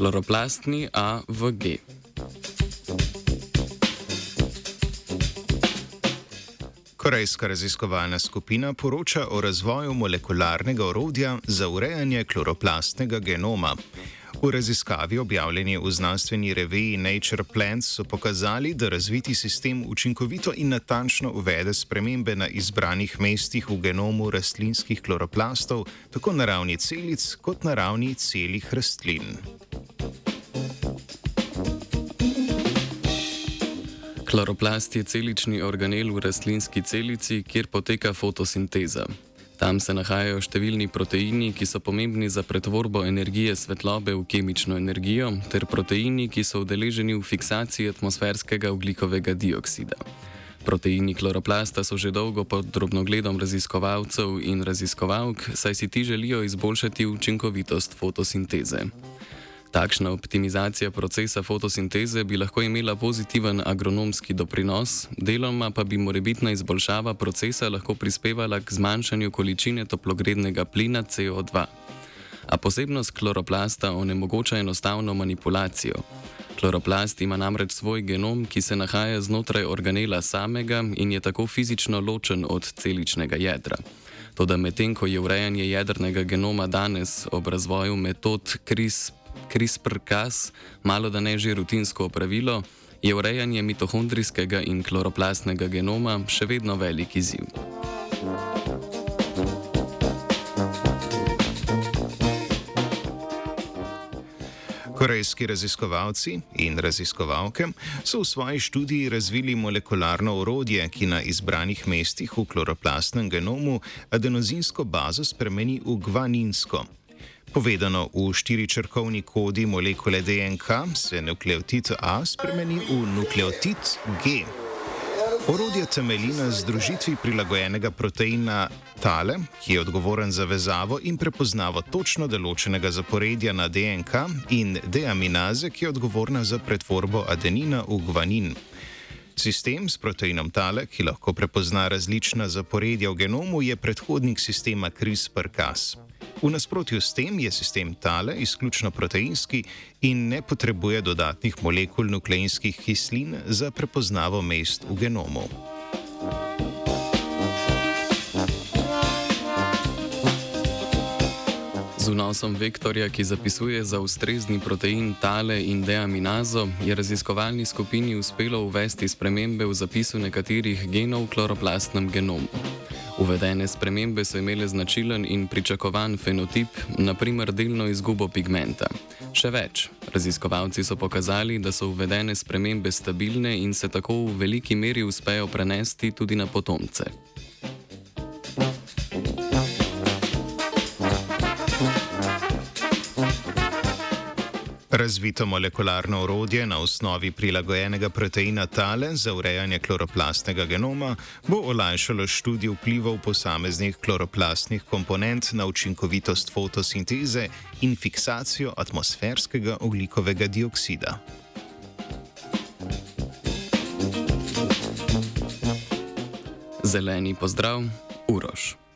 Kloroplastni A v G. Korejska raziskovalna skupina poroča o razvoju molekularnega orodja za urejanje kloroplastnega genoma. V raziskavi, objavljeni v znanstveni reviji Nature Plants, so pokazali, da razviti sistem učinkovito in natančno uvede spremembe na izbranih mestih v genomu rastlinskih kloroplastov, tako na ravni celic kot na ravni celih rastlin. Kloroplast je celični organel v rastlinski celici, kjer poteka fotosinteza. Tam se nahajajo številni proteini, ki so pomembni za pretvorbo energije svetlobe v kemično energijo, ter proteini, ki so udeleženi v fiksaciji atmosferskega oglikovega dioksida. Proteini kloroplasta so že dolgo pod drobnogledom raziskovalcev in raziskovalk, saj si ti želijo izboljšati učinkovitost fotosinteze. Takšna optimizacija procesa fotosinteze bi lahko imela pozitiven agronomski doprinos, deloma pa bi morebitna izboljšava procesa lahko prispevala k zmanjšanju količine toplogrednega plina CO2. A posebnost kloroplasta onemogoča enostavno manipulacijo. Kloroplast ima namreč svoj genom, ki se nahaja znotraj organela samega in je tako fizično ločen od celičnega jedra. Toda medtem ko je urejanje jedrnega genoma danes ob razvoju metod CRISPR, CRISPR-Cas, malo da ne že rutinsko opravilo, je urejanje mitohondrijskega in kloroplastnega genoma še vedno velik izziv. Korejski raziskovalci in raziskovalke so v svoji študiji razvili molekularno orodje, ki na izbranih mestih v kloroplastnem genomu adenozinsko bazo spremeni v gvaninsko. Povedano v štiričrkovni kodi molekule DNK se nukleotid A spremeni v nukleotid G. Orodje temelji na združitvi prilagojenega proteina tale, ki je odgovoren za vezavo in prepoznavo točno določenega zaporedja na DNK, in deaminaze, ki je odgovorna za pretvorbo adenina v gvanin. Sistem s proteinom tale, ki lahko prepozna različna zaporedja v genomu, je predhodnik sistema CRISPR-Cas. V nasprotju s tem je sistem tale izključno proteinski in ne potrebuje dodatnih molekul nukleinskih kislin za prepoznavo mest v genomu. Z vnosom vektorja, ki zapisuje za ustrezni protein tale in deaminazo, je raziskovalni skupini uspelo uvesti spremembe v zapisu nekaterih genov v kloroplastnem genomu. Uvedene spremembe so imele značilen in pričakovan fenotip, naprimer delno izgubo pigmenta. Še več, raziskovalci so pokazali, da so uvedene spremembe stabilne in se tako v veliki meri uspejo prenesti tudi na potomce. Razvito molekularno orodje na osnovi prilagojenega proteina tale za urejanje kloroplastnega genoma bo olajšalo študijo vplivov posameznih kloroplastnih komponent na učinkovitost fotosinteze in fiksacijo atmosferskega oglikovega dioksida. Zeleni pozdrav, Uroš.